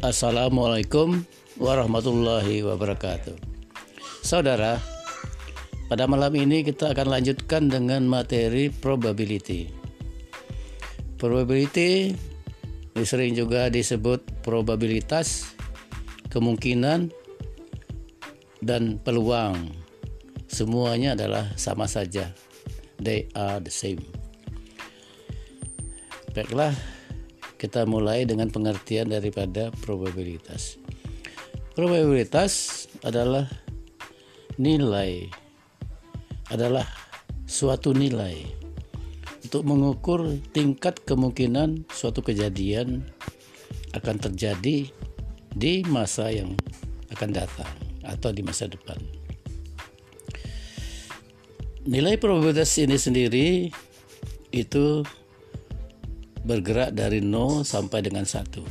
Assalamualaikum warahmatullahi wabarakatuh. Saudara, pada malam ini kita akan lanjutkan dengan materi probability. Probability sering juga disebut probabilitas, kemungkinan, dan peluang. Semuanya adalah sama saja. They are the same. Baiklah, kita mulai dengan pengertian daripada probabilitas. Probabilitas adalah nilai adalah suatu nilai untuk mengukur tingkat kemungkinan suatu kejadian akan terjadi di masa yang akan datang atau di masa depan. Nilai probabilitas ini sendiri itu bergerak dari 0 sampai dengan 1.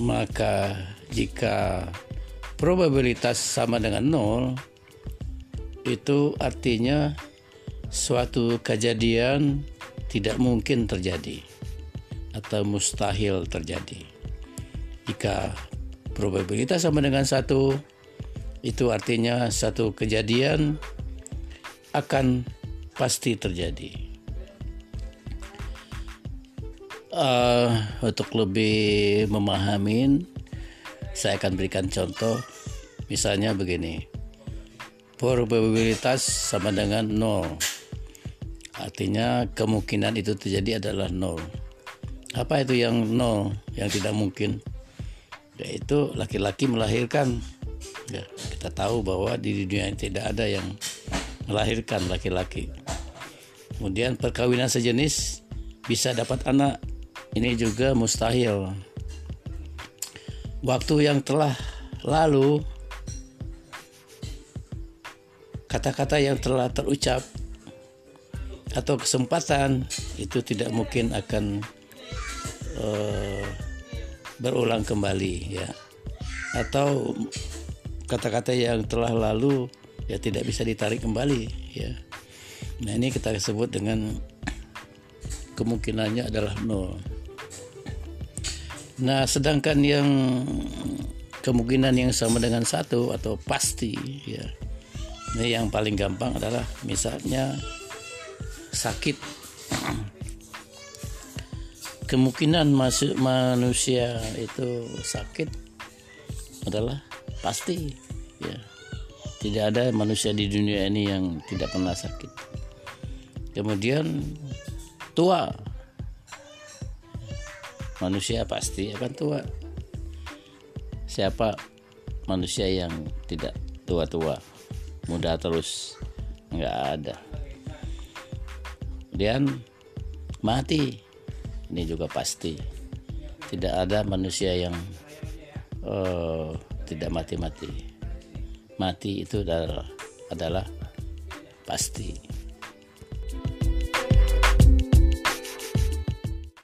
Maka jika probabilitas sama dengan 0 itu artinya suatu kejadian tidak mungkin terjadi atau mustahil terjadi. Jika probabilitas sama dengan satu, itu artinya satu kejadian akan pasti terjadi. Uh, untuk lebih memahami saya akan berikan contoh. Misalnya begini probabilitas sama dengan 0 artinya kemungkinan itu terjadi adalah 0 apa itu yang 0 yang tidak mungkin? Yaitu laki-laki melahirkan. Ya, kita tahu bahwa di dunia ini tidak ada yang melahirkan laki-laki. Kemudian perkawinan sejenis bisa dapat anak ini juga mustahil. Waktu yang telah lalu, kata-kata yang telah terucap atau kesempatan itu tidak mungkin akan uh, berulang kembali ya. Atau kata-kata yang telah lalu ya tidak bisa ditarik kembali ya. Nah ini kita sebut dengan kemungkinannya adalah nol Nah, sedangkan yang kemungkinan yang sama dengan satu atau pasti ya. Ini yang paling gampang adalah misalnya sakit. Kemungkinan masuk manusia itu sakit adalah pasti ya. Tidak ada manusia di dunia ini yang tidak pernah sakit. Kemudian tua manusia pasti akan tua. Siapa manusia yang tidak tua-tua? Muda terus nggak ada. Kemudian mati. Ini juga pasti. Tidak ada manusia yang uh, tidak mati-mati. Mati itu adalah adalah pasti